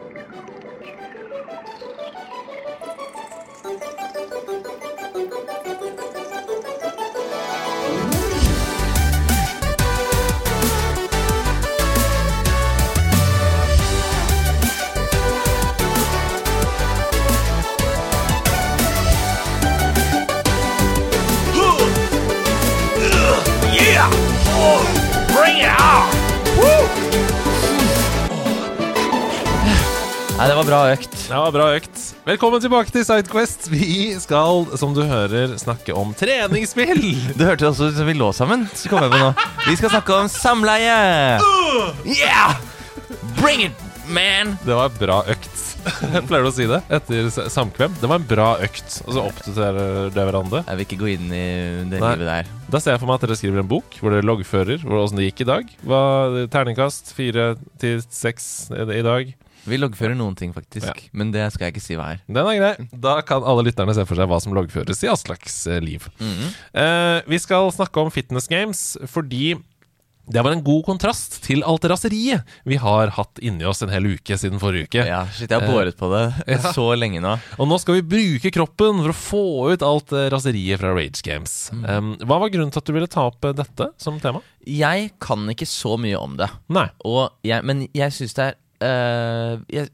Thank you. Var bra økt. Det var bra økt. Velkommen tilbake til Sidequest. Vi skal, som du hører, snakke om treningsspill. Du hørte også som vi lå sammen. Så kom jeg på nå. Vi skal snakke om samleie. Yeah! Bring it, man! Det var bra økt. Jeg pleier du å si det etter samkvem. Det var en bra økt. Og så oppdaterer dere hverandre. Jeg vil ikke gå inn i det Nei. livet der. Da ser jeg for meg at dere skriver en bok hvor dere loggfører åssen det gikk i dag. Hva, terningkast fire til seks i dag. Vi loggfører noen ting, faktisk. Ja. Men det skal jeg ikke si hva er. Den er grei. Da kan alle lytterne se for seg hva som loggføres i Aslaks liv. liv. -hmm. Eh, vi skal snakke om fitness games fordi det var en god kontrast til alt raseriet vi har hatt inni oss en hel uke siden forrige uke. Ja, shit, jeg har båret på det ja. så lenge nå. Og nå skal vi bruke kroppen for å få ut alt eh, raseriet fra Rage Games. Um, hva var grunnen til at du ville ta opp eh, dette som tema? Jeg kan ikke så mye om det. Nei. Jeg, men jeg syns det er øh, jeg,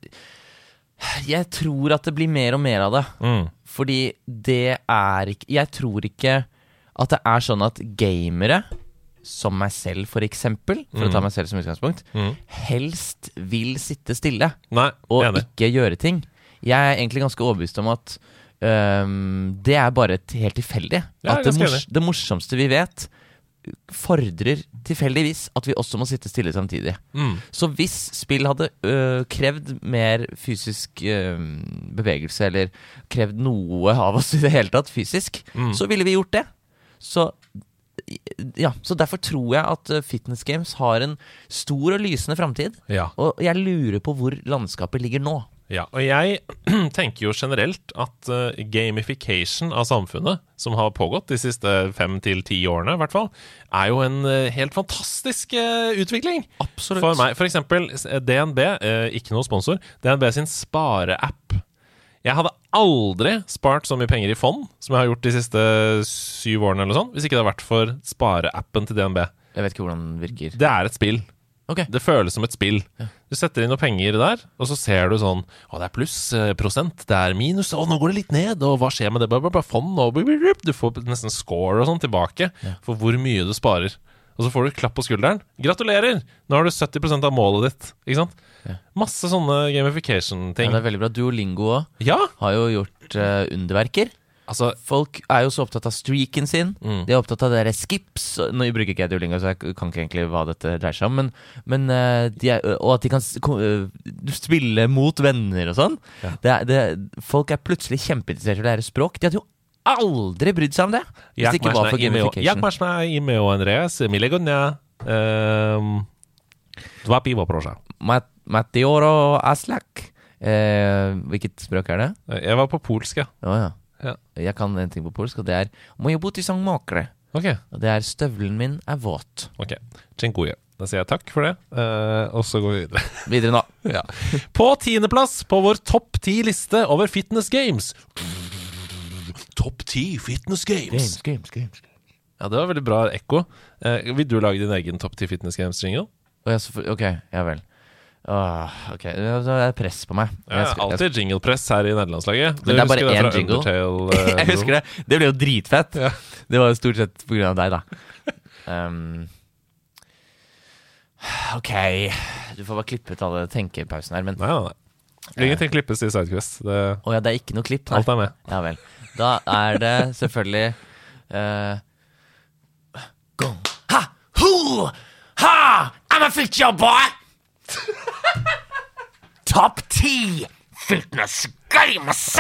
jeg tror at det blir mer og mer av det. Mm. Fordi det er ikke Jeg tror ikke at det er sånn at gamere, som meg selv for eksempel, for å ta meg selv som utgangspunkt, Mm. helst vil sitte stille Nei, og enig. ikke gjøre ting. Jeg er egentlig ganske overbevist om at um, det er bare helt tilfeldig. Ja, at det, mors det morsomste vi vet, fordrer tilfeldigvis at vi også må sitte stille samtidig. Mm. Så hvis spill hadde øh, krevd mer fysisk øh, bevegelse, eller krevd noe av oss i det hele tatt fysisk, Mm. så ville vi gjort det. Så ja, så derfor tror jeg at øh, fitness games har en stor og lysende framtid. Ja. Og jeg lurer på hvor landskapet ligger nå. Ja, og jeg tenker jo generelt at eh, gamification av samfunnet, som har pågått de siste fem til ti årene, i hvert fall, er jo en eh, helt fantastisk eh, utvikling. Absolutt. For meg, for eksempel DNB, ikke noe sponsor, DNB sin spareapp. Jeg hadde aldri spart så mye penger i fond som jeg har gjort de siste syv årene, eller sånn, hvis ikke det hadde vært for spareappen til DNB. Jeg vet ikke hvordan den virker. Det er et spill. Ok. Det føles som et spill. Du setter inn noen penger der, og så ser du sånn Å, det er pluss eh, prosent, det er minus, å, nå går det litt ned, og hva skjer med det? Bare, bare fond, og. Du får nesten score og sånn tilbake for hvor mye du sparer. Og så får du klapp på skulderen. Gratulerer! Nå har du 70% av målet ditt. Ikke sant? Ja. Masse sånne gamification-ting. det er veldig bra. Duolingo òg Ja! har jo gjort uh, underverker. Altså, Folk er jo så opptatt av streaken sin. Mm. De er opptatt av dere skips. Nå bruker ikke jeg Duolingo, så jeg kan ikke egentlig hva dette dreier seg om. Men, men de er, Og at de kan øh, spille mot venner og sånn. Ja. Det er, det, folk er plutselig kjempeinteressert i å lære språk. De hadde jo aldri brydd seg om det! Hvis det ikke var for gamification. dwa piwo, proszę. Mat Matioro Aslak. Eh, hvilket språk er det? Jeg var på polsk, ja. Oh, ja. Ja. Jeg kan en ting på polsk, og det er Moje buti sang mokre. Ok, Og det er støvelen min er våt. ok. Dziękuję. Da sier jeg takk for det, eh, og så går vi videre. Videre nå. ja. På tiendeplass på vår topp ti-liste over fitness games. Topp ti fitness games. games, games. games. Ja, det var veldig bra ekko. Eh, vil du lage din egen topp ti fitness games-jingle? Å, ja, så ok, ja vel. Åh, ok, det er press på meg. Ja, Jeg skal- alltid jinglepress her i nederlandslaget. Men det er bare én jingle. Eh, jeg husker det. Det ble jo dritfett. Ja. Det var jo stort sett på grunn av deg, da. Um, ok Du får bare klippe ut alle tenkepausene her, men Nei, nei, nei. Ingenting klippes i Sidequest. Det, oh, ja, det er ikke noe klipp? her. alt er med. Ja vel. Da er det selvfølgelig uh, Gong. Ha! Ho Ha! I'm a your boy! Top 10 fitness games!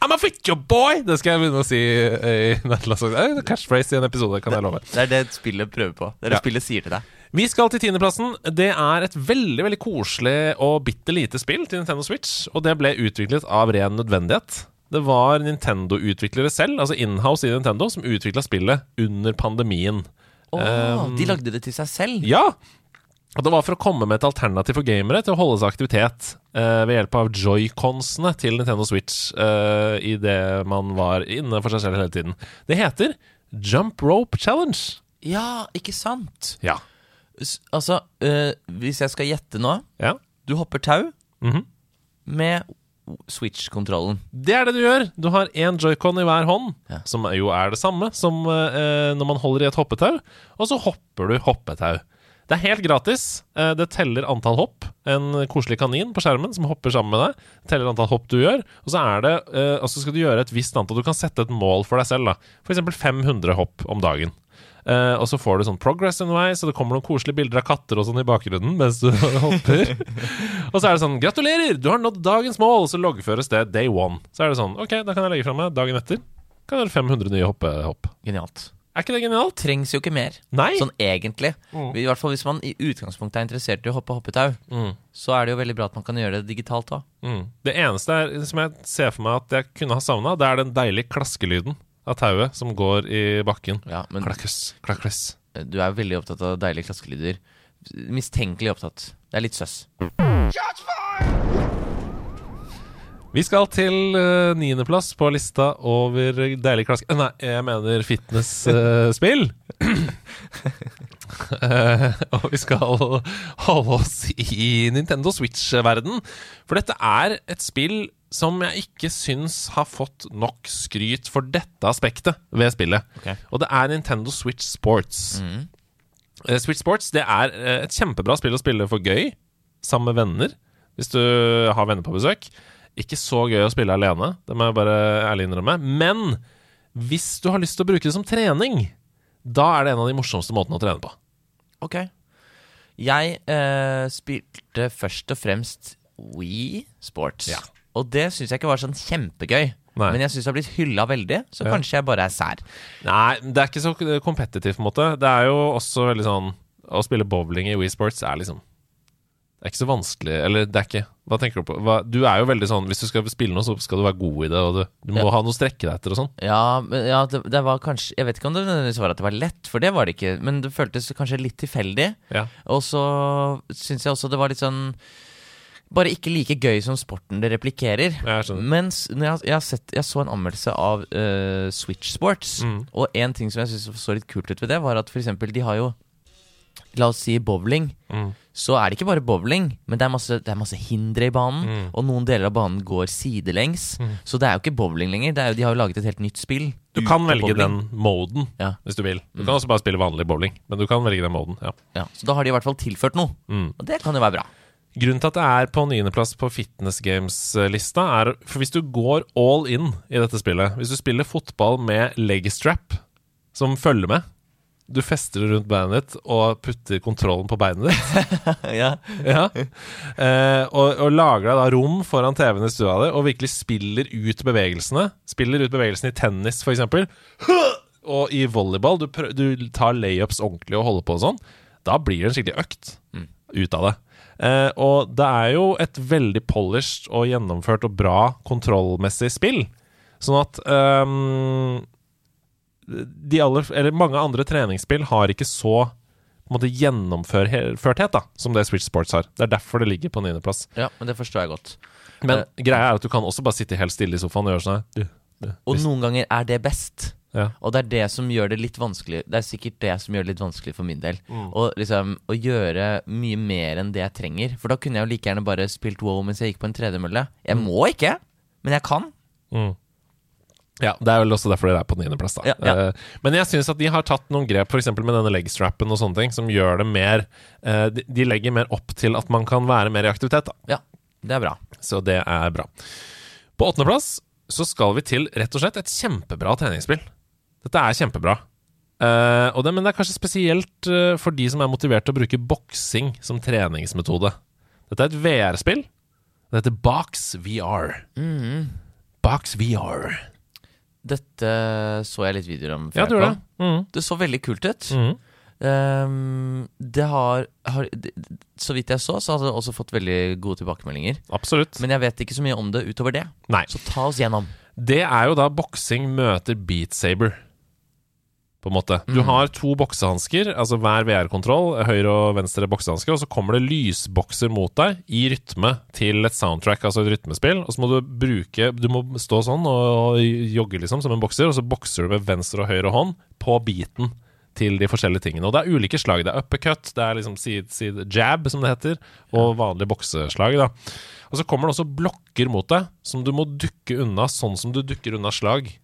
I'm a fit your boy! Det skal jeg begynne å si i nederlandsk. Det er i en episode, kan jeg love. Det er det spillet prøver på. Det er det Ja. spillet sier til deg. Vi skal til tiendeplassen. Det er et veldig veldig koselig og bitte lite spill til Nintendo Switch. Og det ble utviklet av ren nødvendighet. Det var Nintendo-utviklere selv, altså inhouse i Nintendo, som utvikla spillet under pandemien. Åh, Um, de lagde det til seg selv? Ja! Og det var for å komme med et alternativ for gamere til å holde seg aktivitet eh, ved hjelp av joyconsene til Nintendo Switch uh, idet man var inne for seg selv hele tiden. Det heter Jump Rope Challenge. Ja, ikke sant? Ja. Altså, øh, hvis jeg skal gjette nå ja. Du hopper tau Mhm. med Switch-kontrollen. Det er det du gjør. Du har én joycon i hver hånd, Ja. som jo er det samme som eh, når man holder i et hoppetau, og så hopper du hoppetau. Det er helt gratis. Eh, det teller antall hopp. En koselig kanin på skjermen som hopper sammen med deg. Teller antall hopp du gjør. Og så er det eh, Og skal du gjøre et visst antall. Du kan sette et mål for deg selv. da F.eks. 500 hopp om dagen. Uh, og så får du sånn progress underveis, og det kommer noen koselige bilder av katter og sånn i bakgrunnen mens du hopper. og så er det sånn 'Gratulerer! Du har nådd dagens mål!' Og så loggføres det day one. Så er det sånn 'Ok, da kan jeg legge fra meg dagen etter'. Kan jeg gjøre 500 nye hoppehopp. Genialt. Er ikke det genialt? Trengs jo ikke mer. Nei. Sånn egentlig. Mm. I hvert fall hvis man i utgangspunktet er interessert i å hoppe hoppetau, Mm. så er det jo veldig bra at man kan gjøre det digitalt òg. Mm. Det eneste er, som jeg ser for meg at jeg kunne ha savna, det er den deilige klaskelyden av tauet som går i bakken. Ja, men Klakkes, klakkes. du er veldig opptatt av deilige klaskelyder. Mistenkelig opptatt. Det er litt søss. Vi skal til uh, niendeplass på lista over deilig klask... Nei, jeg mener fitnessspill. Uh, og vi skal holde oss i Nintendo Switch-verden. For dette er et spill som jeg ikke syns har fått nok skryt for dette aspektet ved spillet. Okay. Og det er Nintendo Switch Sports. Eh, Switch Sports det er eh, et kjempebra spill å spille for gøy, sammen med venner. Hvis du har venner på besøk. Ikke så gøy å spille alene, det må jeg bare ærlig innrømme. Men hvis du har lyst til å bruke det som trening, da er det en av de morsomste måtene å trene på. Ok. Jeg eh, spilte først og fremst Wii Sports. Ja. Og det syns jeg ikke var sånn kjempegøy. Nei. Men jeg syns det har blitt hylla veldig, så Ja. kanskje jeg bare er sær. Nei, det er ikke så kompetitivt, på en måte. Det er jo også veldig sånn Å spille bowling i Wii Sports er liksom Det er ikke så vanskelig Eller det er ikke Hva tenker du på? Hva, du er jo veldig sånn Hvis du skal spille noe, så skal du være god i det, og du, du må Ja. ha noe å strekke deg etter og sånn. Ja, men, ja det, det var kanskje Jeg vet ikke om det nødvendigvis var at det var lett, for det var det ikke. Men det føltes kanskje litt tilfeldig. Ja. Og så syns jeg også det var litt sånn Bare ikke like gøy som sporten det replikkerer. Mens jeg, jeg, sett, jeg så en anmeldelse av uh, Switch Sports, Mm. og en ting som jeg syntes så litt kult ut ved det, var at for eksempel de har jo La oss si bowling. Mm. Så er det ikke bare bowling, men det er masse, det er masse hindre i banen. Mm. Og noen deler av banen går sidelengs. Så det er jo ikke bowling lenger. Det er jo, de har jo laget et helt nytt spill. Du kan velge bowling. den moden Ja. hvis du vil. Du kan også bare spille vanlig bowling, men du kan velge den moden. Ja. Ja, så da har de i hvert fall tilført noe. Mm. Og det kan jo være bra. Grunnen til at det er på niendeplass på Fitness Games-lista, er for hvis du går all in i dette spillet Hvis du spiller fotball med legstrap som følger med Du fester det rundt beinet ditt og putter kontrollen på beinet ditt. ja. ja. eh, og, og lager deg da rom foran TV-en i stua di og virkelig spiller ut bevegelsene. Spiller ut bevegelsene i tennis, f.eks. Og i volleyball. Du, prøv, du tar layups ordentlig og holder på og sånn. Da blir det en skikkelig økt ut av det. Eh, og det er jo et veldig polished og gjennomført og bra kontrollmessig spill. Sånn at ehm, de aller, eller mange andre treningsspill har ikke så på en måte gjennomførthet da, som det Switch Sports har. Det er derfor det ligger på niendeplass. ja, men det forstår jeg godt. Men greia er at du kan også bare sitte helt stille i sofaen og gjøre sånn her. Du, du, Og noen ganger er det best. ja. Og det er det som gjør det litt vanskelig Det er sikkert det som gjør det litt vanskelig for min del. Mm. Å liksom, å gjøre mye mer enn det jeg trenger. For da kunne jeg jo like gjerne bare spilt WoW mens jeg gikk på en tredemølle. Jeg må ikke, men jeg kan. Mm. Ja, det er vel også derfor dere er på niendeplass. Ja, ja. Eh, men jeg syns at de har tatt noen grep, f.eks. med denne legstrappen og sånne ting, som gjør det mer eh, de, de legger mer opp til at man kan være mer i aktivitet, da. Ja, det er bra. Så det er bra. På åttendeplass så skal vi til rett og slett et kjempebra treningsspill. Dette er kjempebra. Uh, og det, men det er kanskje spesielt for de som er motivert til å bruke boksing som treningsmetode. Dette er et VR-spill. Det heter Box VR. Box VR. Dette så jeg litt videoer om. Ja, du det. Mm. Det så veldig kult ut. Mm. Um, det har, har det- Så vidt jeg så, så har det også fått veldig gode tilbakemeldinger. Absolutt. Men jeg vet ikke så mye om det utover det. Nei. Så ta oss gjennom. Det er jo da boksing møter Beat Saber. På en måte. Du har to boksehansker, altså hver VR-kontroll, høyre og venstre boksehanske, og så kommer det lysbokser mot deg i rytme til et soundtrack, altså et rytmespill. Og så må du bruke Du må stå sånn og jogge liksom som en bokser, og så bokser du med venstre og høyre hånd på beaten til de forskjellige tingene. Og det er ulike slag. Det er uppercut, det er liksom side, side jab, som det heter, og vanlig bokseslag. da Og så kommer det også blokker mot deg som du må dukke unna, sånn som du dukker unna slag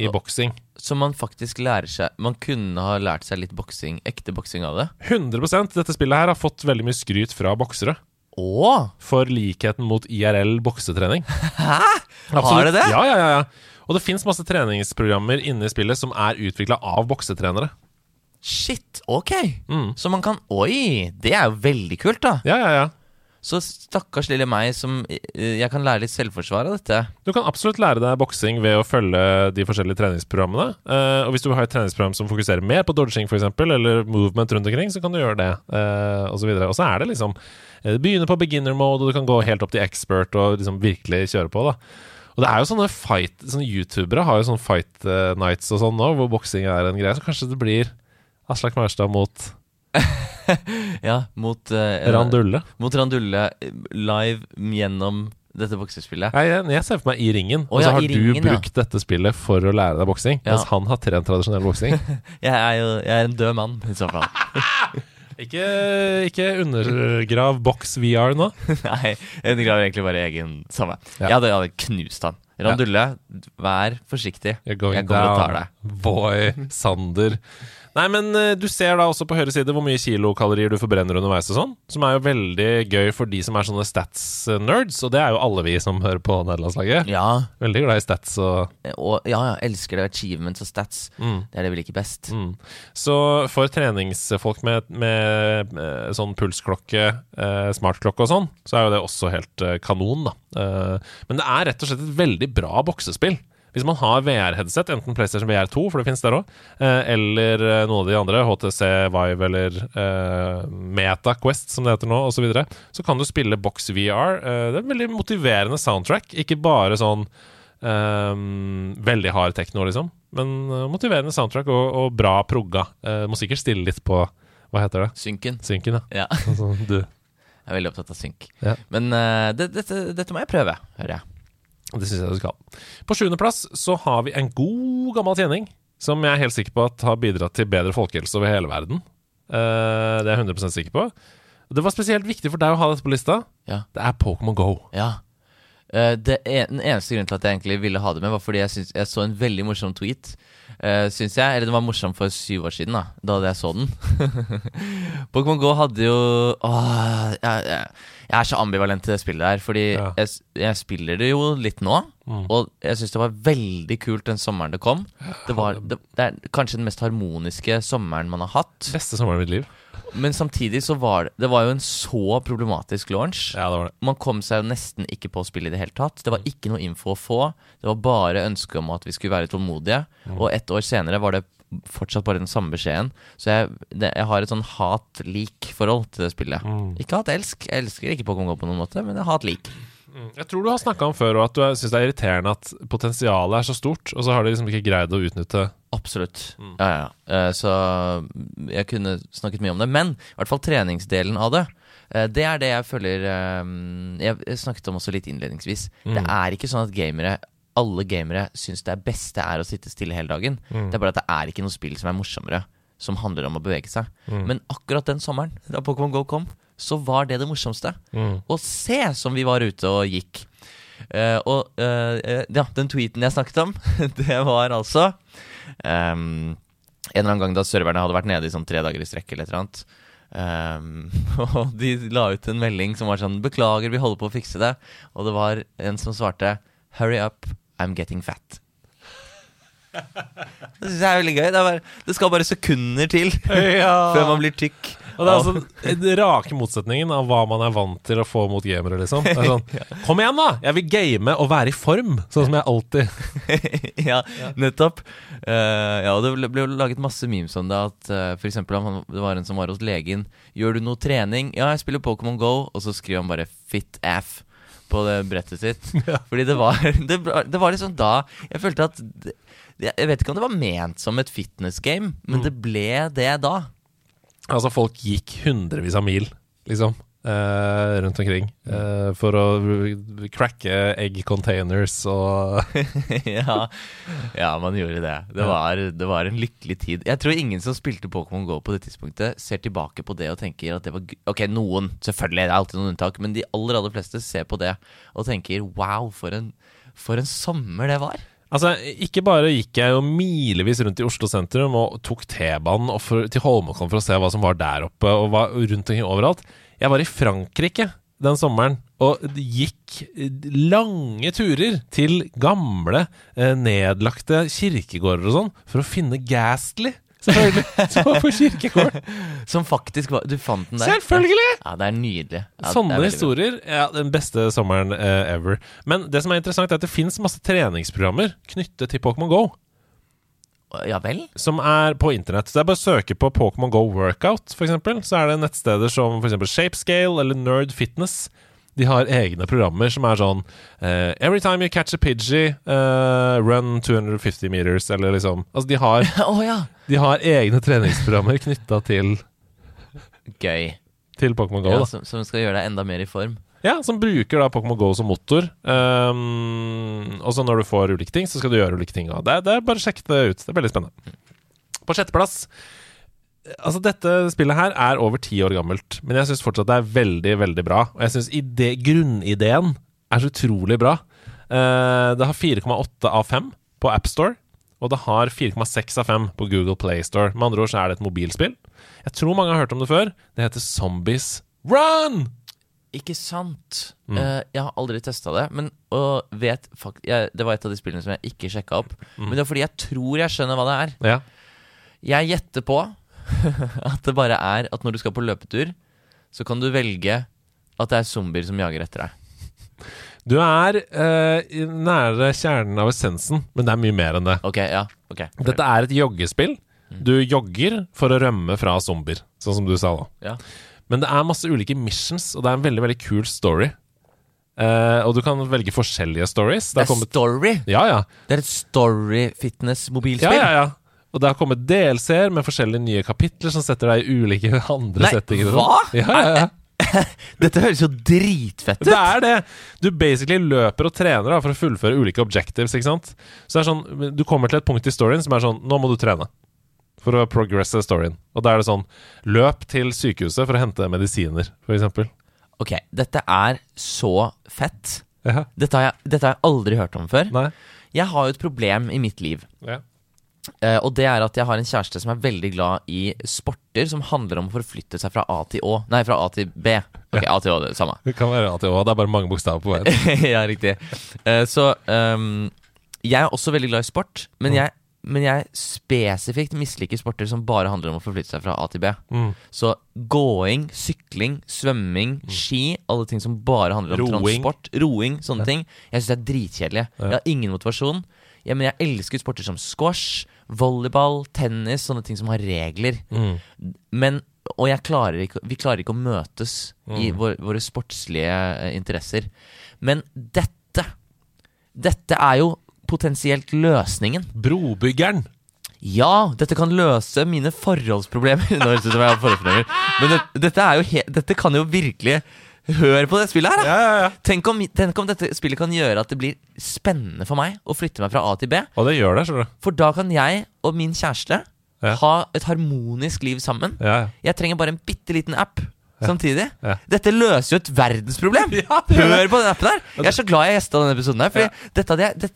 i boksing. Så man faktisk lærer seg Man kunne ha lært seg litt boksing, ekte boksing av det. 100 Dette spillet her har fått veldig mye skryt fra boksere. Åh. For likheten mot IRL boksetrening. Hæ? Absolutt. Har det det? Ja, ja, ja, ja. Og det fins masse treningsprogrammer inne i spillet som er utvikla av boksetrenere. Shit, ok. Mm. Så man kan Oi! Det er jo veldig kult, da. Ja, ja, ja. Så stakkars lille meg som eh, Jeg kan lære litt selvforsvar av dette. Du kan absolutt lære deg boksing ved å følge de forskjellige treningsprogrammene. Uh, og hvis du har et treningsprogram som fokuserer mer på dodging f.eks., eller movement rundt omkring, så kan du gjøre det, uh, osv. Og så er det liksom Du Det begynner på beginner mode, og du kan gå helt opp til expert og liksom virkelig kjøre på, da. Og det er jo sånne fight Sånne youtubere har jo sånne fight eh, nights og sånn nå, hvor boksing er en greie. Så kanskje det blir Aslak Maurstad mot Ja, mot uh, Randulle. Mot Randulle live gjennom dette boksespillet. Nei, jeg, jeg ser for meg i ringen, og så ja, har du ringen, ja. brukt dette spillet for å lære deg boksing, Ja. mens han har trent tradisjonell boksing. Jeg er jo jeg er en død mann, i så fall. ikke, ikke undergrav boks-VR nå. Nei, jeg undergraver egentlig bare egen samme. Ja. Jeg hadde, jeg hadde knust han. Randulle, vær forsiktig. Jeg kommer og tar deg. boy Sander. Nei, men eh, du ser da også på høyre side hvor mye kilokalorier du forbrenner underveis og sånn, som er jo veldig gøy for de som er sånne stats-nerds, og det er jo alle vi som hører på nederlandslaget. Ja, Veldig glad i stats og og ja, ja, elsker det. Achievements og stats. Mm. Det er det vi liker best. Mm. Så for treningsfolk med, med, med sånn pulsklokke, eh, smartklokke og sånn, så er jo det også helt eh, kanon, da. Eh, men det er rett og slett et veldig bra boksespill. Hvis man har VR-headset, enten PlayStation VR2, for det finnes der òg, eh, eller eh, noen av de andre, HTC Vive eller uh, Meta Quest, som det heter nå, osv., så, videre, så kan du spille box VR. Det er en veldig motiverende soundtrack, ikke bare sånn um, veldig hard tekno, liksom, men motiverende soundtrack og, og bra progga. Uh, må sikkert stille litt på Hva heter det? Synken. Synken, ja. Ja, Altså, du. jeg er veldig opptatt av synk. Ja. Men uh, det, dette, dette må jeg prøve, hører jeg. Det syns jeg du skal. På sjuendeplass så har vi en god gammel tjening som jeg er helt sikker på at har bidratt til bedre folkehelse over hele verden. Uh, det er jeg 100 sikker på. Det var spesielt viktig for deg å ha dette på lista. Ja. Det er Pokémon Go. Ja. Uh, det en, den eneste grunnen til at jeg egentlig ville ha det med, var fordi jeg, synes, jeg så en veldig morsom tweet. Uh, syns jeg. Eller den var morsom for syv år siden, da Da hadde jeg så den. Pokémon Go hadde jo Åh, jeg, jeg, jeg er så ambivalent til det spillet der. Fordi Ja. jeg, jeg spiller det jo litt nå. Mm. Og jeg syns det var veldig kult den sommeren det kom. Det, var, det, det er kanskje den mest harmoniske sommeren man har hatt. Beste sommeren i mitt liv. Men samtidig så var det Det var jo en så problematisk launch. Ja, det var det. Man kom seg jo nesten ikke på spillet i det hele tatt. Det var ikke noe info å få. Det var bare ønske om at vi skulle være tålmodige. Og ett år senere var det fortsatt bare den samme beskjeden. Så jeg, det, jeg har et sånn hat-lik-forhold til det spillet. Ikke hat-elsk. Jeg elsker ikke Pokémon Go på noen måte, men jeg hat-lik. Jeg tror du har snakka om før og at du syns det er irriterende at potensialet er så stort, og så har de liksom ikke greid å utnytte Absolutt. Ja, ja. Eh, Så jeg kunne snakket mye om det. Men i hvert fall treningsdelen av det. eh, Det er det jeg føler eh, Jeg snakket om også litt innledningsvis. Det er ikke sånn at gamere alle gamere syns det beste er å sitte stille hele dagen. Det er bare at det er ikke noe spill som er morsommere, som handler om å bevege seg. Men akkurat den sommeren, da Pokémon GO kom, så var det det morsomste. Å se som vi var ute og gikk. Uh, og ja, den tweeten jeg snakket om, det var altså ehm, En eller annen gang da serverne hadde vært nede i sånn tre dager i strekk eller et eller annet. Um, og de la ut en melding som var sånn 'Beklager, vi holder på å fikse det'. Og det var en som svarte 'Hurry up, I'm getting fat'. Det syns jeg er veldig gøy. Det, bare, det skal bare sekunder til før man blir tykk. Og det er altså den rake motsetningen av hva man er vant til å få mot gamere, liksom. Det er sånn, Kom igjen, da! Jeg vil game og være i form, sånn som jeg alltid ja, nettopp. Uh, ja, og det ble- jo laget masse memes om det. At uh, for eksempel han, det var en som var hos legen. Gjør du noe trening? Ja, jeg spiller Pokémon Go. Og så skriver han bare 'fit aff' på det brettet sitt. Fordi det var, det, det var liksom da Jeg følte at det, Jeg vet ikke om det var ment som et fitness game, men det ble det da. Altså, folk gikk hundrevis av mil, liksom. Uh, rundt omkring Uh, for å cracke egg containers og ja, ja, man gjorde det. Det var, det var en lykkelig tid. Jeg tror ingen som spilte Pokémon GO på det tidspunktet, ser tilbake på det og tenker at det var Ok, noen, selvfølgelig, det er alltid noen unntak, men de aller, aller fleste ser på det og tenker wow, for en, for en sommer det var. Altså, ikke bare gikk jeg jo milevis rundt i Oslo sentrum og tok T-banen til Holmenkollen for å se hva som var der oppe, og var rundt omkring overalt. Jeg var i Frankrike den sommeren og gikk lange turer til gamle, eh, nedlagte kirkegårder og sånn for å finne Gastly. Selvfølgelig. Som var på kirkegården. Som faktisk var Du fant den der? Selvfølgelig! Ja, det er nydelig. Ja, Sånne er historier er. Ja, Den beste sommeren eh, ever. Men det som er interessant, er at det fins masse treningsprogrammer knyttet til Pokémon GO. Ja vel? som er på internett. Så det er bare å søke på Pokémon Go Workout, eksempel. Så er det nettsteder som eksempel Shapescale eller Nerd Fitness. De har egne programmer som er sånn uh, Every time you catch a Pidgey, uh, run 250 meters, eller liksom Altså, de har, oh, ja! de har egne treningsprogrammer knytta til, Gøy. til Pokémon Go. Ja, da. som, som skal gjøre deg enda mer i form. Ja, som bruker da Pokémon Go som motor. Um, og så når du får ulike ting, så skal du gjøre ulike ting. Det, det er bare å sjekke det ut. Det er veldig spennende. På sjetteplass Altså, dette spillet her er over ti år gammelt, men jeg syns fortsatt det er veldig, veldig bra. Og jeg syns grunnideen er så utrolig bra. Uh, det har 4,8 av 5 på AppStore, og det har 4,6 av 5 på Google Play Store. Med andre ord så er det et mobilspill. Jeg tror mange har hørt om det før. Det heter Zombies Run! Ikke sant? Mm. Uh, jeg har aldri testa det, men og vet fakt jeg, Det var et av de spillene som jeg ikke sjekka opp. Mm. Men det er fordi jeg tror jeg skjønner hva det er. Ja. Jeg gjetter på at det bare er at når du skal på løpetur, så kan du velge at det er zombier som jager etter deg. Du er eh, nære kjernen av essensen, men det er mye mer enn det. Ok, ja, ok Dette er et joggespill. Du jogger for å rømme fra zombier, sånn som du sa da. Ja. Men det er masse ulike missions, og det er en veldig veldig kul story. Eh, og du kan velge forskjellige stories. Det er kommet, Story! ja, ja. Det er et story fitness-mobilspill. Ja, ja, ja. Og det har kommet DLC-er med forskjellige nye kapitler som setter deg i ulike andre Nei, settinger. hva? Ja, ja, ja. Dette høres jo dritfett ut! Det er det! Du basically løper og trener da, for å fullføre ulike objectives. ikke sant? Så det er sånn, Du kommer til et punkt i storyen som er sånn Nå må du trene. For å progresse storyen. Og da er det sånn Løp til sykehuset for å hente medisiner, f.eks. Ok, dette er så fett. Dette har, jeg, dette har jeg aldri hørt om før. Nei. Jeg har jo et problem i mitt liv. Ja. Eh, og det er at jeg har en kjæreste som er veldig glad i sporter som handler om å forflytte seg fra A til Å. Nei, fra A til B. Ok, A til Å, det samme. Det kan være A til Å, det er bare mange bokstaver på veien. ja, riktig. Uh, så um, jeg er også veldig glad i sport, men jeg, men jeg spesifikt misliker sporter som bare handler om å forflytte seg fra A til B. Mm. Så gåing, sykling, svømming, ski, alle ting som bare handler om Roing. transport, roing, sånne ting, jeg syns det er dritkjedelig. Jeg har ingen motivasjon. Ja, men jeg elsker sporter som squash, volleyball, tennis, sånne ting som har regler. Mm. Men Og klarer ikke, vi klarer ikke å møtes i vår, våre sportslige eh, interesser. Men dette Dette er jo potensielt løsningen. Brobyggeren. Ja, dette kan løse mine forholdsproblemer. Nå høres det ut som jeg har forholdsproblemer. Men det, dette, jo he, dette kan jo virkelig Hør på det spillet her, da! Ja, ja, ja. Tenk, om, tenk om dette spillet kan gjøre at det blir spennende for meg å flytte meg fra A til B. Og det gjør det, skjønner du. For da kan jeg og min kjæreste ha et harmonisk liv sammen. Ja, ja. Jeg trenger bare en bitte liten app samtidig. Dette løser jo et verdensproblem! Hør på den appen der! Jeg er så glad jeg gjesta denne episoden her. Fordi dette jeg det,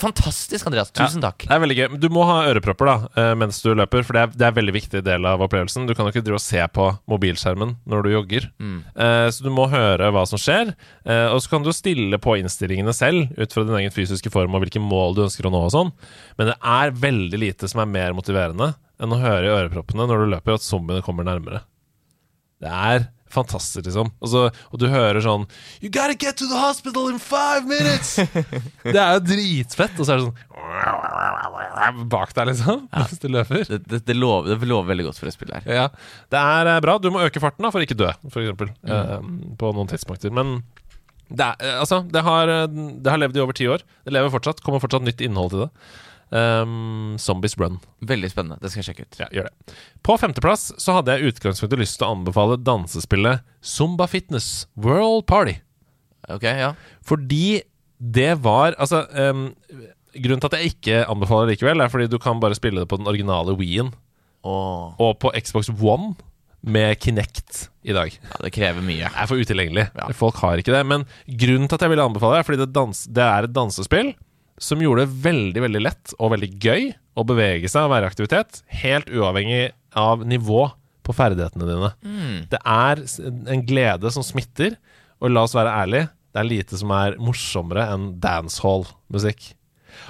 Fantastisk, Andreas. Tusen takk. Det er veldig gøy. Du må ha ørepropper da eh, mens du løper, for det er, det er en veldig viktig del av opplevelsen. Du kan jo ikke drive og se på mobilskjermen når du jogger. Mm. Eh, så du må høre hva som skjer. Eh, og så kan du stille på innstillingene selv ut fra din egen fysiske form og hvilke mål du ønsker å nå og sånn. Men det er veldig lite som er mer motiverende enn å høre i øreproppene når du løper at zombiene kommer nærmere. Det er fantastisk, liksom. Og, så, og du hører sånn You gotta get to the hospital in five minutes! det er jo dritfett. Og så er det sånn Bak deg, liksom, mens du løper. Det, det, det, lover, det lover veldig godt for et spill her. Ja, Det er eh, bra. Du må øke farten da for å ikke dø, for eksempel. eh, på noen tidspunkter. Men det, er, eh, altså, det, har, eh, det har levd i over ti år. Det lever fortsatt. Kommer fortsatt nytt innhold til det. Um, Zombies Run. Veldig spennende. Det skal jeg sjekke ut. Ja, gjør det. På femteplass så hadde jeg utgangspunktet lyst til å anbefale dansespillet Zumba Fitness World Party. Ok, ja. Fordi det var Altså, um, grunnen til at jeg ikke anbefaler det likevel, er fordi du kan bare spille det på den originale Wien oh. Og på Xbox One med Kinect i dag. ja, det krever mye. Det er for utilgjengelig. Ja. Folk har ikke det. Men grunnen til at jeg ville anbefale det, er fordi det, dans, det er et dansespill som gjorde det veldig veldig lett og veldig gøy å bevege seg og være i aktivitet, helt uavhengig av nivå på ferdighetene dine. Det er en glede som smitter, og la oss være ærlige, det er lite som er morsommere enn dancehall-musikk.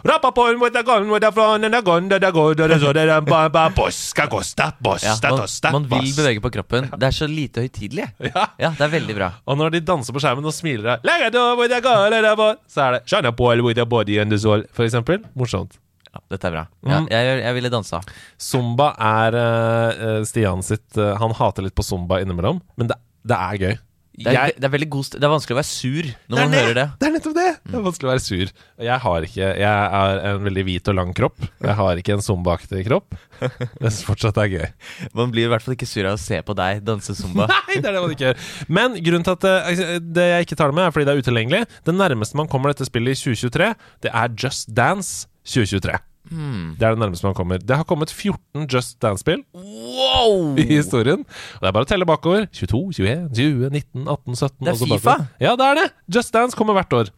Rapapon, what a gun, what a front, and a gun, da da go, da da so, da da ba ba boska gosta, Ja, bosta man, tosta, man vil bevege på kroppen. Det er så lite høytidelig. Ja. Ja, det er veldig bra. Og når de danser på skjermen og smiler Så er det Shana Paul with a body and the soul», For eksempel. Morsomt. Ja, dette er bra. Ja, Mm. jeg, jeg ville dansa. Zumba er eh, Stian sitt uh, Han hater litt på zumba innimellom, men det, det er gøy. Det er, Jeg- det er god Det er vanskelig å være sur når man det! hører det. Det er nettopp det! Det er vanskelig å være sur. Jeg har ikke Jeg er en veldig hvit og lang kropp. Jeg har ikke en zumbaaktig kropp. Det fortsatt er gøy. Man blir i hvert fall ikke sur av å se på deg danse zumba. Nei, det er det man ikke gjør. Men grunnen til at eh, det jeg ikke tar det med, er fordi det er utilgjengelig. Det nærmeste man kommer dette spillet i 2023, det er Just Dance 2023. Hmm. Det er det nærmeste man kommer. Det har kommet 14 Just Dance-spill Wow! i historien. Og det er bare å telle bakover. 22, 21, 20, 19, 18, 17 Det er FIFA. Ja, det er det! Just Dance kommer hvert år.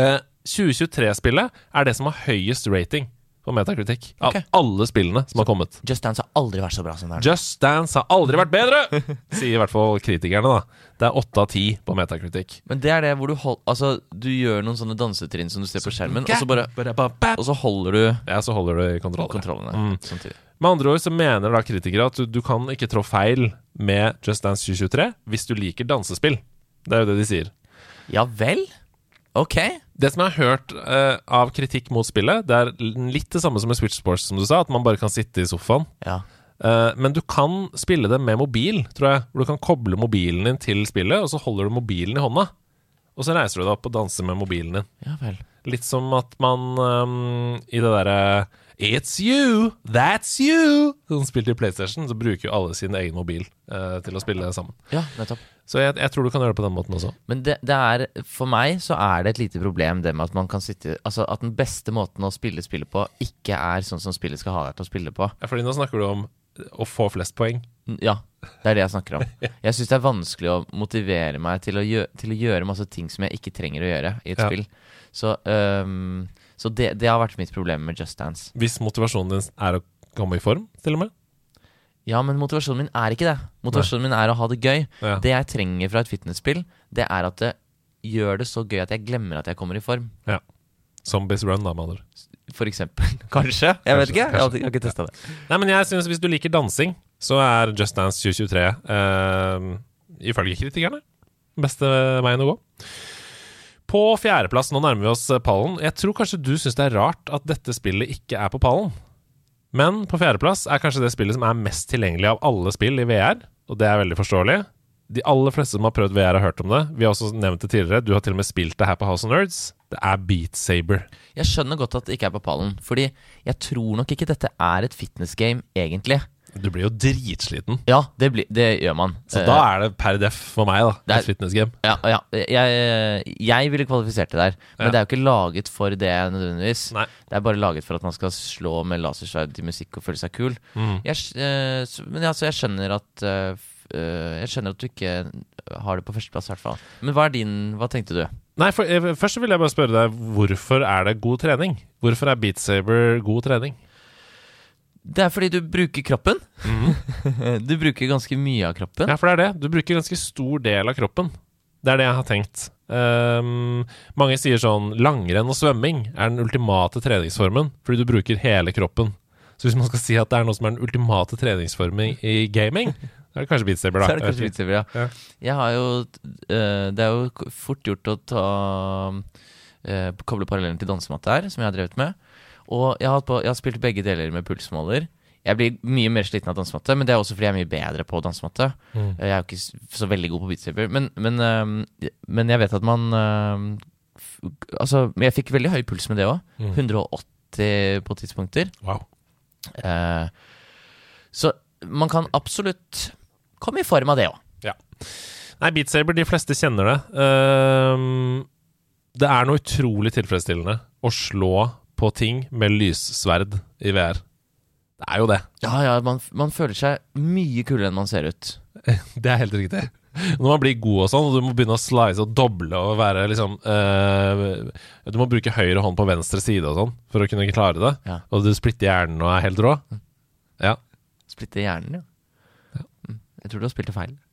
Eh, 2023-spillet er det som har høyest rating på metakritikk av okay. alle spillene som har kommet. Just Dance har aldri vært så bra som det er. Just Dance har aldri vært bedre! Sier i hvert fall kritikerne, da. Det er åtte av ti på Metacritic. Men det er det hvor du hold, Altså, du gjør noen sånne dansetrinn som du ser på skjermen, og så bare Og så holder du Ja, så holder du i kontroll. kontrollene Mm. samtidig. Med andre ord så mener da kritikere at du, du kan ikke trå feil med Just Dance 2023 hvis du liker dansespill. Det er jo det de sier. Ja vel? Ok. Det som jeg har hørt eh, av kritikk mot spillet, det er litt det samme som med Switch Sports, som du sa, at man bare kan sitte i sofaen. Ja. Eh, men du kan spille det med mobil, tror jeg. Hvor du kan koble mobilen din til spillet, og så holder du mobilen i hånda. Og så reiser du deg opp og danser med mobilen din. Ja vel. Litt som at man um, i det derre It's you, that's you Som spilte i PlayStation, så bruker jo alle sin egen mobil uh, til å spille sammen. Ja, nettopp. Så jeg, jeg tror du kan gjøre det på den måten også. Men det, det er, for meg så er det et lite problem det med at man kan sitte Altså at den beste måten å spille spillet på, ikke er sånn som spillet skal ha deg til å spille på. Ja, fordi nå snakker du om å få flest poeng. Ja, det er det jeg snakker om. Jeg syns det er vanskelig å motivere meg til å, gjøre, til å gjøre masse ting som jeg ikke trenger å gjøre i et Ja. spill. Så, um, så det, det har vært mitt problem med Just Dance. Hvis motivasjonen din er å komme i form, til og med. Ja, men motivasjonen min er ikke det. Motivasjonen min er å ha det gøy. Ja. Det jeg trenger fra et fitnessspill, det er at det gjør det så gøy at jeg glemmer at jeg kommer i form. Ja. Zombies Run, da, med andre. For eksempel. Kanskje? Jeg vet ikke. Jeg har, kanskje. jeg har ikke testa det. Nei, men jeg synes Hvis du liker dansing, så er Just Dance 2023 eh, ifølge kritikerne beste veien å gå. På fjerdeplass, nå nærmer vi oss eh, pallen. Jeg tror kanskje du syns det er rart at dette spillet ikke er på pallen. Men på fjerdeplass er kanskje det spillet som er mest tilgjengelig av alle spill i VR, og det er veldig forståelig. De aller fleste som har prøvd VR, har hørt om det. Vi har også nevnt det tidligere. Du har til og med spilt det her på House of Nerds. Det er Beat Saber. Jeg skjønner godt at det ikke er på pallen, fordi jeg tror nok ikke dette er et fitness-game, egentlig. Du blir jo dritsliten. Ja, det, blir- det gjør man. Så Eh, da er det per def for meg, da. Det er- Et fitnessgame. Ja, ja jeg, jeg ville kvalifisert det der, men Ja. det er jo ikke laget for det nødvendigvis. Nei. Det er bare laget for at man skal slå med lasersverd til musikk og føle seg kul. Mm. Jeg, eh, men altså, jeg skjønner at eh, eh, Jeg skjønner at du ikke har det på førsteplass, i hvert fall. Men hva er din Hva tenkte du? Nei, for, eh, Først vil jeg bare spørre deg hvorfor er det god trening? Hvorfor er Beat Saber god trening? Det er fordi du bruker kroppen. du bruker ganske mye av kroppen. Ja, for det er det. Du bruker ganske stor del av kroppen. Det er det jeg har tenkt. Um, mange sier sånn langrenn og svømming er den ultimate treningsformen, fordi du bruker hele kroppen. Så hvis man skal si at det er noe som er den ultimate treningsformen i gaming, Det er kanskje Beat Saber, da. Så er det kanskje Beat Saber, ja. Ja. Jeg har jo eh, Det er jo fort gjort å ta eh, Koble parallellen til dansematte her, som jeg har drevet med. Og jeg har, på, jeg har spilt begge deler med pulsmåler. Jeg blir mye mer sliten av dansematte, men det er også fordi jeg er mye bedre på dansematte. Mm. Jeg er jo ikke så veldig god på Beat men, men, eh, men jeg vet at man eh, Altså, jeg fikk veldig høy puls med det òg. Mm. 180 på tidspunkter. Wow. Eh, så man kan absolutt komme i form av det òg. Nei, Beat Saber, de fleste kjenner det. Um, det er noe utrolig tilfredsstillende å slå på ting med lyssverd i VR. Det er jo det. Ja, ja, man, man føler seg mye kulere enn man ser ut. Det er helt riktig. Når man blir god og sånn, og du må begynne å slice og doble og være liksom eh, Du må bruke høyre hånd på venstre side og sånn for å kunne klare det. Ja. Og du splitter hjernen og er helt rå. Ja. Splitter hjernen, ja. Jeg tror du har spilt det feil.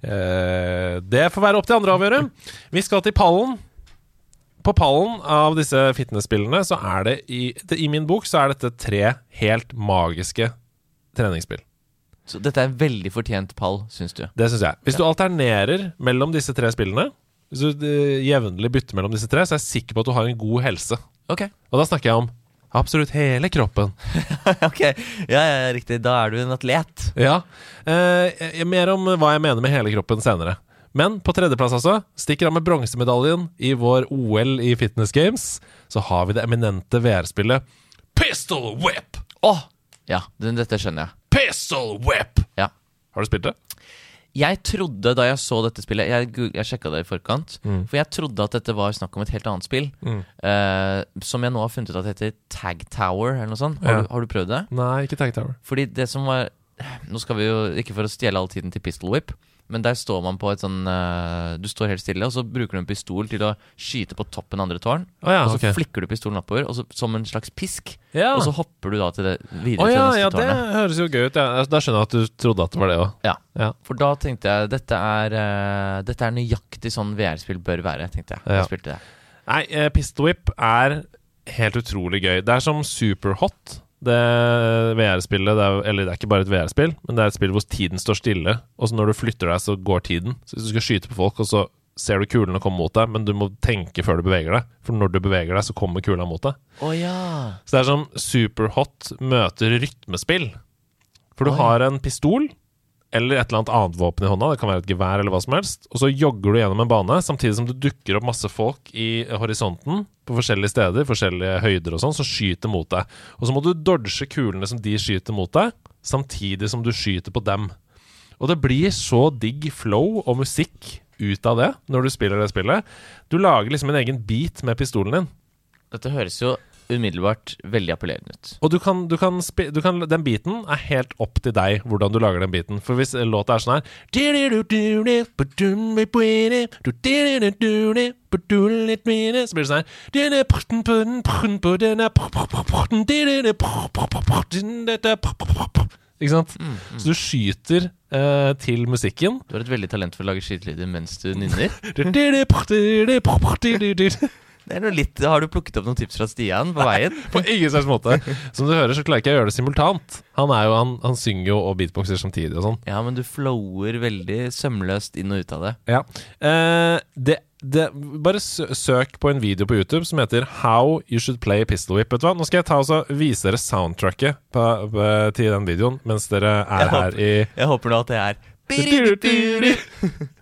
Eh, det får være opp til andre å avgjøre. Vi skal til pallen. På pallen av disse fitness-spillene så er det i, I min bok så er dette tre helt magiske treningsspill. Så dette er en veldig fortjent pall, syns du. Det syns jeg. Hvis du alternerer mellom disse tre spillene, hvis du eh, jevnlig bytter mellom disse tre, så er jeg sikker på at du har en god helse. Ok. Og da snakker jeg om absolutt hele kroppen. ok, ja, ja, riktig. Da er du en atlet. Ja. Eh, mer om hva jeg mener med hele kroppen senere. Men på tredjeplass, altså, stikker han med bronsemedaljen i vår OL i Fitness Games, så har vi det eminente VR-spillet Pistol Whip! Å! Ja, dette skjønner jeg. Pistol Whip! Ja. Har du spilt det? Jeg trodde da jeg så dette spillet Jeg, jeg sjekka det i forkant. Mm. For jeg trodde at dette var snakk om et helt annet spill. eh, som jeg nå har funnet ut at heter Tag Tower, eller noe sånt. Har, Ja. du, har du prøvd det? Nei, ikke Tag Tower. Fordi det som var Nå skal vi jo ikke for å stjele all tiden til Pistol Whip, men der står man på et sånn uh, Du står helt stille, og så bruker du en pistol til å skyte på toppen av andre tårn. Oh, ja, og så okay. flikker du pistolen oppover, og så, som en slags pisk. Ja. Og så hopper du da til det videre videre ja, til ja, neste det tårnet. høres jo gøy ut. Ja. Da skjønner jeg at du trodde at det var det òg. Ja. Ja. For da tenkte jeg dette er, uh, dette er nøyaktig sånn VR-spill bør være, tenkte jeg. Ja. Jeg spilte det. Nei, uh, Pistol Whip er helt utrolig gøy. Det er som Superhot, det VR-spillet. Er, eller det er ikke bare et VR-spill, men det er et spill hvor tiden står stille. Og så når du flytter deg, så går tiden. Så hvis du skal skyte på folk, og så ser du kulene komme mot deg, men du må tenke før du beveger deg. For når du beveger deg, så kommer kula mot deg. Oh, ja. Så det er som Superhot møter rytmespill. For du Oi. har en pistol eller et eller annet annet våpen i hånda, det kan være et gevær eller hva som helst, og så jogger du gjennom en bane, samtidig som det dukker opp masse folk i horisonten på forskjellige steder, forskjellige høyder og sånn, som skyter mot deg. Og så må du dodge kulene som de skyter mot deg, samtidig som du skyter på dem. Og det blir så digg flow og musikk ut av det når du spiller det spillet. Du lager liksom en egen beat med pistolen din. Dette høres jo umiddelbart veldig appellerende ut. Og du kan, du kan, du kan Den biten er helt opp til deg hvordan du lager den biten. For hvis låta er sånn her Så blir det sånn her Ikke sant? Så du skyter eh, til musikken. Du har et veldig talent for å lage skytelyder mens du nynner. Litt, Har du plukket opp noen tips fra Stian på veien? På ingen slags måte. Som du hører, så klarer ikke jeg å gjøre det simultant. Han, jo, han, han synger jo og beatboxer samtidig og sånn. Ja, men du flower veldig sømløst inn og ut av det. Ja. Eh, det, det, bare søk på en video på YouTube som heter How You Should Play Pistol Whip. Vet du hva? Nå skal jeg ta og vise dere soundtracket på, på, til den videoen mens dere er Jeg her i Jeg håper nå at det er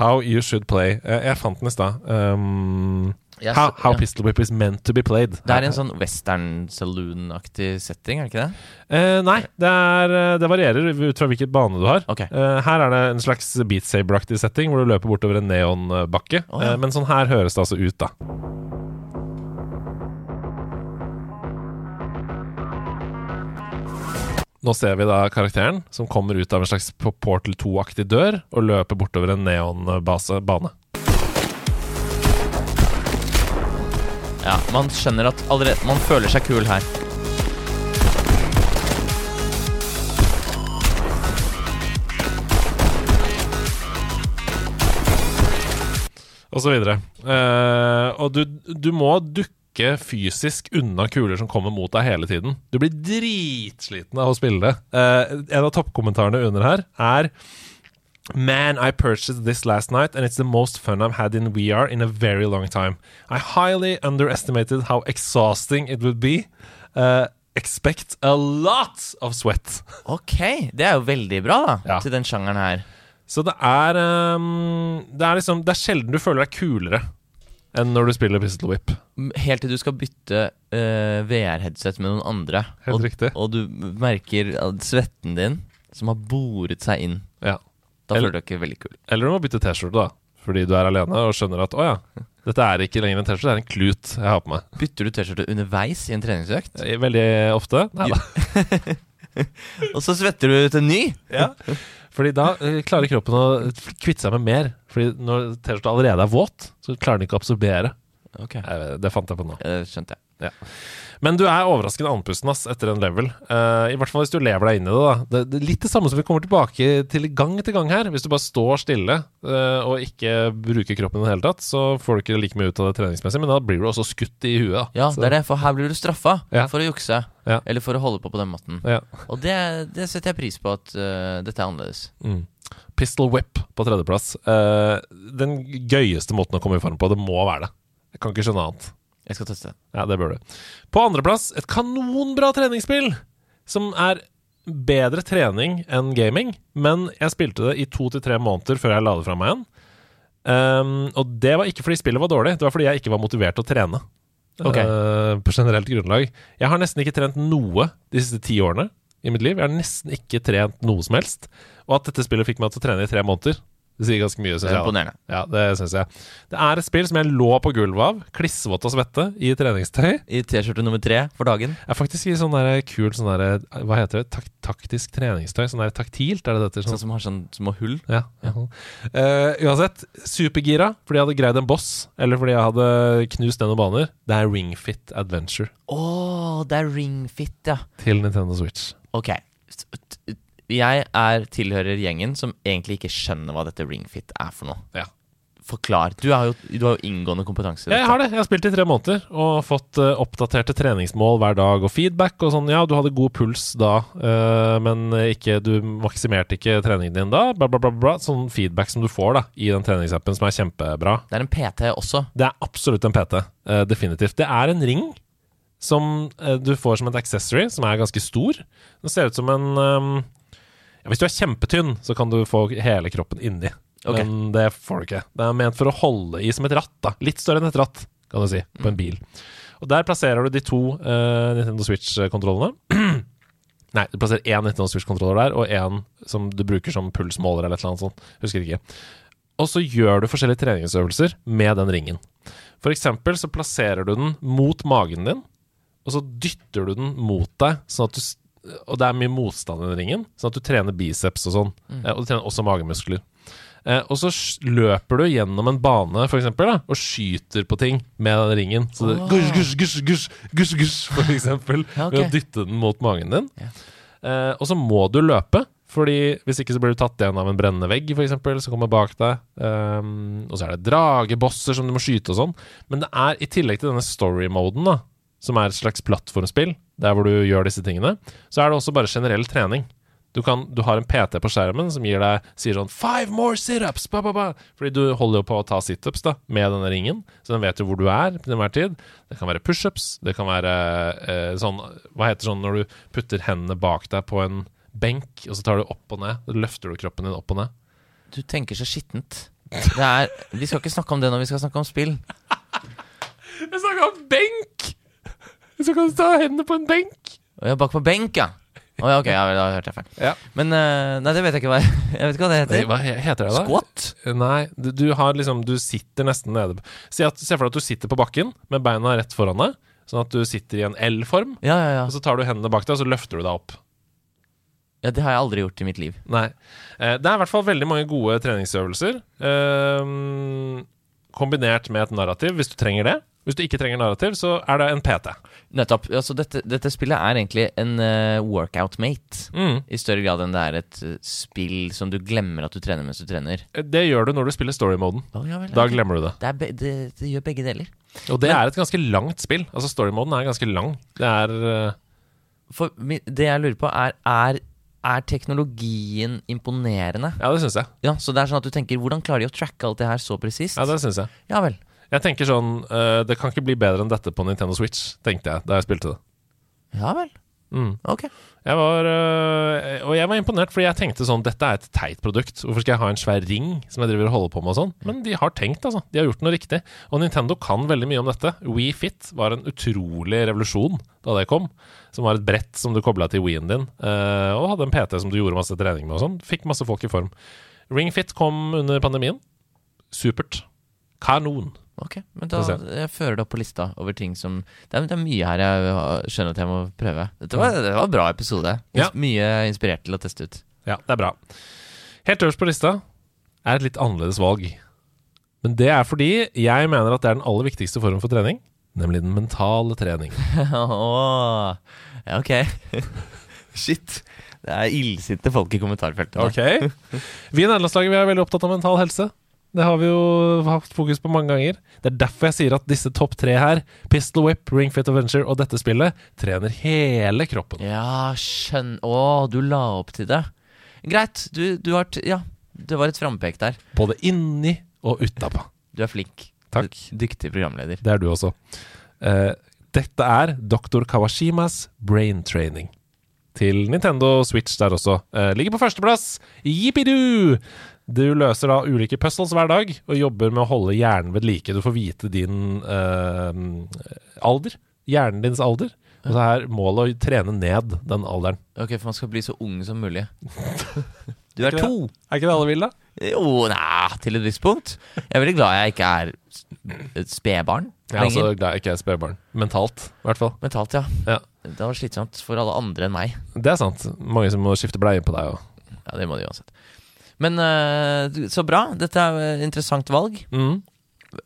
How You Should Play. Eh, jeg fant den i stad. Um, yes, how, how yeah. Pistol Whip is meant to be played. Det er en sånn western saloon-aktig setting, er det ikke det? Uh, nei, det, er, eh, det varierer ut fra hvilket bane du har. Okay. Uh, her er det en slags Beat Saber-aktig setting, hvor du løper bortover en neonbakke. Oh, ja. uh, men sånn her høres det altså ut, da. Nå ser vi da karakteren som kommer ut av en slags Portal 2-aktig dør og løper bortover en neonbase-bane. Ja, Man skjønner at allerede Man føler seg kul her. Og så videre. Uh, og du, du må dukke rykke fysisk unna kuler som kommer mot deg hele tiden. Du blir dritsliten av å spille det. Uh, en av toppkommentarene under her er Man, I purchased this last night, and it's the most fun I've had in VR in a very long time. I highly underestimated how exhausting it would be. Uh, expect a lot of sweat. Ok, det er jo veldig bra, da. Ja. Til den sjangeren her. Så det er um, Det er liksom Det er sjelden du føler deg kulere enn når du spiller Pistol Whip. Helt til du skal bytte uh, VR-headset med noen andre. Helt og, riktig. og du merker svetten din, som har boret seg inn. Ja. Da føler du deg ikke veldig kul. Eller du må bytte T-skjorte, da. Fordi du er alene og skjønner at å ja, dette er ikke lenger en T-skjorte, det er en klut jeg har på meg. Bytter du T-skjorte underveis i en treningsøkt, Eh, Veldig ofte. Nei da. og så svetter du ut en ny? Ja. Fordi da eh, klarer kroppen å kvitte seg med mer. Fordi når T-skjorta allerede er våt, så klarer den ikke å absorbere. Ok, Eh, Det fant jeg på nå. Det skjønte jeg. Men du er overraskende andpusten ass, etter en level. Uh, I hvert fall hvis du lever deg inn i det. da det, det er Litt det samme som vi kommer tilbake til gang etter gang her. Hvis du bare står stille uh, og ikke bruker kroppen i det hele tatt, så får du ikke like mye ut av det treningsmessig, men da blir du også skutt i huet. da. Ja, Så- det er det, for her blir du straffa Ja. for å jukse. Ja. Eller for å holde på på den måten. Ja. Og det, det setter jeg pris på, at uh, dette er annerledes. Mm. Pistol whip på tredjeplass. Uh, den gøyeste måten å komme i form på. Det må være det. Jeg kan ikke skjønne annet. Jeg skal teste. Ja, det bør du. På andreplass et kanonbra treningsspill! Som er bedre trening enn gaming, men jeg spilte det i to til tre måneder før jeg la det fra meg igjen. Um, og det var ikke fordi spillet var dårlig, det var fordi jeg ikke var motivert til å trene. Okay. Uh, på generelt grunnlag. Jeg har nesten ikke trent noe de siste ti årene i mitt liv. Jeg har nesten ikke trent noe som helst. Og at dette spillet fikk meg til å trene i tre måneder, det sier ganske mye, syns jeg. imponerende. Ja, det syns jeg. Det er et spill som jeg lå på gulvet av, klissvåt av svette, i treningstøy. I T-skjorte nummer tre for dagen. Jeg er faktisk i sånn der kul sånn der, Hva heter det? Tak taktisk treningstøy? Sånn der taktilt, er det dette? Sånn Sånn, som har sånn små hull. ja, ja. Uh, uansett, supergira fordi jeg hadde greid en boss, eller fordi jeg hadde knust den noen baner. Det er Ringfit Adventure Å, det er ringfit, ja. til Nintendo Switch. Ok. Jeg er tilhører gjengen som egentlig ikke skjønner hva dette ringfit er for noe. Ja. Forklar. Du har jo, du har jo inngående kompetanse. Jeg har det. Jeg har spilt i tre måneder og fått uh, oppdaterte treningsmål hver dag og feedback og sånn. Ja, du hadde god puls da, uh, men ikke, du maksimerte ikke treningen din da. Bla, bla, bla, bla. Sånn feedback som du får da i den treningsappen, som er kjempebra. Det er en PT også. Det er absolutt en PT. Uh, definitivt. Det er en ring som eh, du får som et accessory, som er ganske stor. Den ser ut som en um, ja, Hvis du er kjempetynn, så kan du få hele kroppen inni. Okay. Men det får du ikke. Det er ment for å holde i som et ratt. da Litt større enn et ratt, kan du si, på en bil. Og Der plasserer du de to uh, Nintendo Switch-kontrollene. Nei, du plasserer én Nintendo Switch-kontroller der, og én som du bruker som pulsmåler eller et eller annet sånt. Husker ikke. Og så gjør du forskjellige treningsøvelser med den ringen. For eksempel så plasserer du den mot magen din, og så dytter du den mot deg, sånn at du og det er mye motstand i den ringen, sånn at du trener biceps og sånn. Mm. Og du trener også magemuskler. Eh, og så løper du gjennom en bane, for eksempel, da, og skyter på ting med den ringen. Så det oh. gush, gush, gush, gush, gush, gush, for eksempel. Ja, okay. Ved å dytte den mot magen din. Yeah. Eh, og så må du løpe, Fordi hvis ikke så blir du tatt igjen av en brennende vegg, for eksempel, som kommer bak deg. Um, og så er det dragebosser som du må skyte og sånn. Men det er i tillegg til denne story-moden, da, som er et slags plattformspill, der hvor du gjør disse tingene, så er det også bare generell trening. Du, kan, du har en PT på skjermen som gir deg, sier sånn 'five more situps', ba, ba, ba. Fordi du holder jo på å ta situps da, med denne ringen, så den vet jo hvor du er til enhver tid. Det kan være pushups, det kan være eh, sånn Hva heter sånn når du putter hendene bak deg på en benk, og så tar du opp og ned? Så løfter du kroppen din opp og ned. Du tenker så skittent. Det er, vi skal ikke snakke om det når vi skal snakke om spill. Jeg snakka om benk! Så kan du ta hendene på en benk. Er bak på benk, ja. Å ja, ok, ja, da hørte jeg feil. Ja. Men eh, Nei, det vet jeg ikke hva Jeg vet ikke hva det heter. Hva he- heter det da? Squat? Nei, du, du har liksom Du sitter nesten nede Se, at, se for deg at du sitter på bakken med beina rett foran deg. Sånn at du sitter i en L-form. Ja, ja, ja. Og så tar du hendene bak deg, og så løfter du deg opp. ja. Det har jeg aldri gjort i mitt liv. Nei. Eh, det er i hvert fall veldig mange gode treningsøvelser. Eh, kombinert med et narrativ, hvis du trenger det. Hvis du ikke trenger narrativ, så er det en PT. Nettopp. Altså, dette, dette spillet er egentlig en uh, workout mate. Mm. I større grad enn det er et uh, spill som du glemmer at du trener mens du trener. Det gjør du når du spiller story-moden. Oh, ja Da glemmer du det. det, be det, det gjør begge deler. Og det er et ganske langt spill. Altså Story-moden er ganske lang. Det er uh... For det jeg lurer på, er Er, er teknologien imponerende? Ja, det syns jeg. Ja, Så det er sånn at du tenker Hvordan klarer de å tracke alt det her så presist? Ja, det synes jeg. Ja vel. Jeg tenker sånn uh, Det kan ikke bli bedre enn dette på Nintendo Switch, tenkte jeg da jeg spilte det. Ja vel. Mm. Ok. Jeg var, øh, og jeg var imponert, fordi jeg tenkte sånn Dette er et teit produkt. Hvorfor skal jeg ha en svær ring som jeg driver og holder på med og sånn? Men de har tenkt, altså. De har gjort noe riktig. Og Nintendo kan veldig mye om dette. Wii Fit var en utrolig revolusjon da det kom. Som var et brett som du kobla til Wien din, øh, og hadde en PT som du gjorde masse trening med og sånn. Fikk masse folk i form. Ring Fit kom under pandemien. Supert. Kanon. Ok, men da jeg fører det opp på lista over ting som Det er, det er mye her jeg skjønner at jeg må prøve. Dette var, det var en bra episode. Ja. Mye inspirert til å teste ut. Ja, det er bra. Helt øverst på lista er et litt annerledes valg. Men det er fordi jeg mener at det er den aller viktigste formen for trening, nemlig den mentale trening. Åh, ja, ok. Shit. Det er illsinte folk i kommentarfeltet. Ok Vi i nederlandslaget vi er veldig opptatt av mental helse. Det har vi jo hatt fokus på mange ganger. Det er derfor jeg sier at disse topp tre her, Pistol Whip, Ring Fit Adventure og dette spillet, trener hele kroppen. Ja, skjønn... Å, du la opp til det. Greit. Du, du har Ja, det var et frampek der. Både inni og utapå. Du er flink. Takk. Dyktig programleder. Det er du også. Uh, dette er Dr. Kawashimas Brain Training. Til Nintendo Switch der også. Uh, ligger på førsteplass! Jippidu! Du løser da ulike puzzles hver dag og jobber med å holde hjernen ved like. Du får vite din eh, alder. Hjernen dins alder. Og så er målet å trene ned den alderen. Ok, for man skal bli så ung som mulig. Du er to! Er ikke det alle vil, da? Jo, nei, til et visst punkt. Jeg er veldig glad jeg ikke er et spedbarn Jeg er også glad jeg ikke er spedbarn. Mentalt, i hvert fall. Mentalt, ja. Ja. Det var slitsomt for alle andre enn meg. Det er sant. Mange som må skifte bleie på deg òg. Ja, det må de uansett. Men uh, så bra. Dette er et interessant valg. Mm.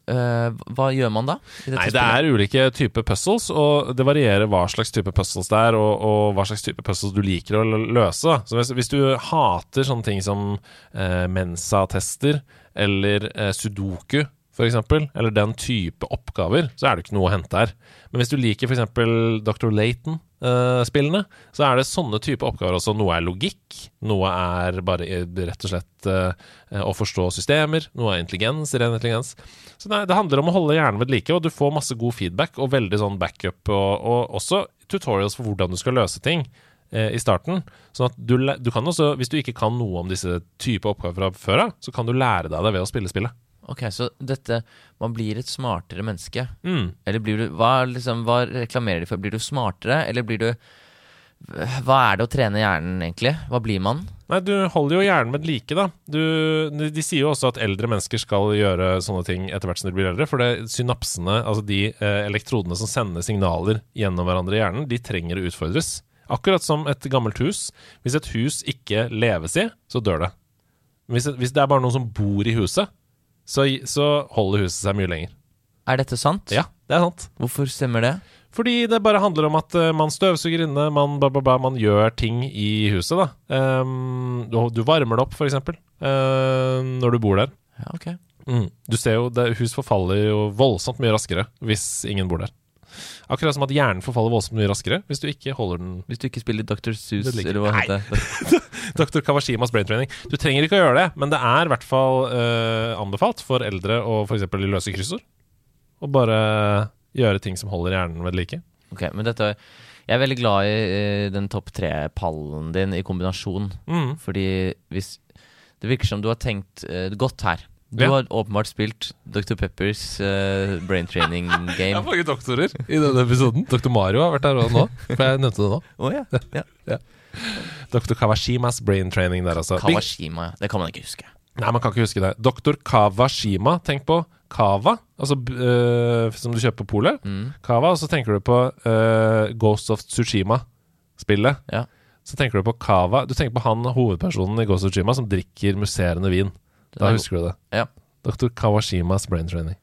Uh, hva gjør man da? Nei, det er ulike typer puzzles, og det varierer hva slags type puzzles det er, og, og hva slags type puzzles du liker å løse. Så hvis, hvis du hater sånne ting som uh, Mensa-tester eller uh, Sudoku, eksempel, eller den type oppgaver, så er det ikke noe å hente her. Men hvis du liker eksempel Dr. Layton-spillene, så er det sånne type oppgaver også. Noe er logikk, noe er bare eh, rett og slett eh, å forstå systemer, noe er intelligens, ren intelligens. Så det, det handler om å holde hjernen ved like, og du får masse god feedback og veldig sånn backup, og, og også tutorials for hvordan du skal løse ting eh, i starten. Sånn at du, du kan også, hvis du ikke kan noe om disse type oppgaver fra før av, så kan du lære deg det ved å spille spillet. Ok, så dette Man blir et smartere menneske. Mm. Eller blir du Hva, liksom, hva reklamerer de for? Blir du smartere, eller blir du Hva er det å trene hjernen, egentlig? Hva blir man? Nei, du holder jo hjernen med like, da. Du, de, de sier jo også at eldre mennesker skal gjøre sånne ting etter hvert som de blir eldre, for det, synapsene, altså de eh, elektrodene som sender signaler gjennom hverandre i hjernen, de trenger å utfordres. Akkurat som et gammelt hus. Hvis et hus ikke leves i, så dør det. Hvis, hvis det er bare noen som bor i huset, så, så holder huset seg mye lenger. Er dette sant? Ja, det er sant. Hvorfor stemmer det? Fordi det bare handler om at eh, man støvsuger inne, man, bla, bla, bla, man gjør ting i huset. da. Um, du, du varmer det opp, f.eks., uh, når du bor der. Ja, ok. Mm. Du ser jo, det, Hus forfaller jo voldsomt mye raskere hvis ingen bor der. Akkurat som at hjernen forfaller voldsomt mye raskere hvis du ikke holder den Hvis du ikke spiller Dr. Seuss, eller hva heter det? Dr. Kawashimas brain training. Du trenger ikke å gjøre det, men det er i hvert fall uh, anbefalt for eldre å f.eks. løse kryssord. Og bare gjøre ting som holder hjernen ved like. Ok, men dette Jeg er veldig glad i uh, den topp tre-pallen din i kombinasjon. Mm. Fordi hvis Det virker som du har tenkt uh, godt her. Du Ja. har åpenbart spilt Dr. Peppers uh, brain training Jeg har mange doktorer i denne episoden. Dr. Mario har vært her nå, for jeg nevnte det nå. Oh, ja. ja. Dr. Kawashimas brain training der, altså. Kawashima. ja. Det kan man ikke huske. Nei, man kan ikke huske det. Dr. Kawashima, tenk på Kava, altså øh, som du kjøper på polet. Mm. Kava, og så tenker du på uh, Ghost of Tsushima-spillet. Ja. Så tenker du på Kava Du tenker på han hovedpersonen i Ghost of Tsushima som drikker musserende vin. Da er- husker du det. Ja. Dr. Kawashimas brain training.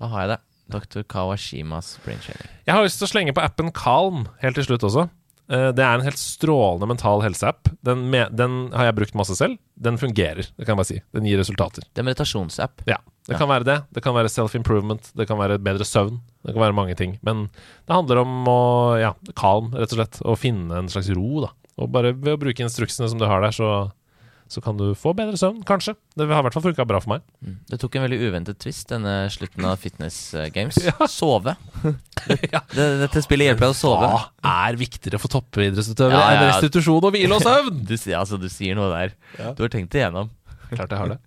Da har jeg det. Dr. Kawashimas brain training. Jeg har lyst til å slenge på appen Calm helt til slutt også. Eh, Det er en helt strålende mental helseapp. Den, den har jeg brukt masse selv. Den fungerer, det kan jeg bare si. Den gir resultater. Det er meditasjonsapp. Ja, Det Ja. kan være det. Det kan være self-improvement. Det kan være bedre søvn. Det kan være mange ting. Men det handler om å ja, calm, rett og slett. Å finne en slags ro, da. Og bare ved å bruke instruksene som du har der, så, så kan du få bedre søvn. Kanskje. Det har i hvert fall funka bra for meg. Mm. Det tok en veldig uventet twist, denne slutten av Fitness Games. Ja. Sove. Ja. Det, dette spillet hjelper deg å sove. Hva er viktigere for toppidrettsutøvere Ja, enn restitusjon og hvile og søvn? Du, altså, du sier noe der. Du har tenkt det igjennom. Klart jeg har det.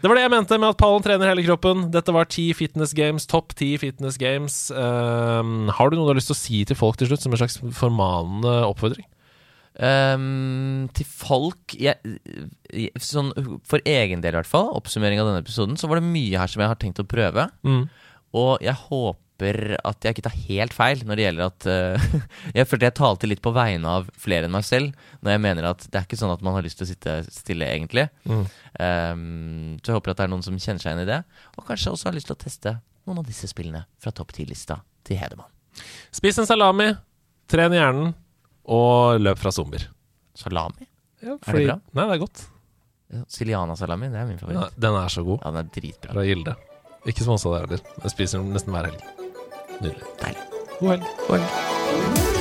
Det var det jeg mente med at pallen trener hele kroppen. Dette var ti fitness games, topp ti fitness games. Um, har du noe du har lyst til å si til folk til slutt, som en slags formanende oppfordring? Ehm, til folk jeg, sånn, For egen del, i hvert fall, oppsummering av denne episoden, så var det mye her som jeg har tenkt å prøve. Og jeg håper at jeg ikke tar helt feil når det gjelder at uh, Jeg følte jeg talte litt på vegne av flere enn meg selv når jeg mener at det er ikke sånn at man har lyst til å sitte stille, egentlig. Mm. Um, så jeg håper at det er noen som kjenner seg igjen i det, og kanskje også har lyst til å teste noen av disse spillene fra topp ti-lista til Hedemann. Spis en salami, tren hjernen, og løp fra zombier. Salami? Ja, Er det bra? Nei, det er godt. Siliana-salami, det er min Ja, favoritt. Den er så god. Ja, den er dritbra. Fra Gilde. Ikke sponsa der heller. Jeg spiser den nesten hver helg. Nydelig. Deilig. God helg. God helg.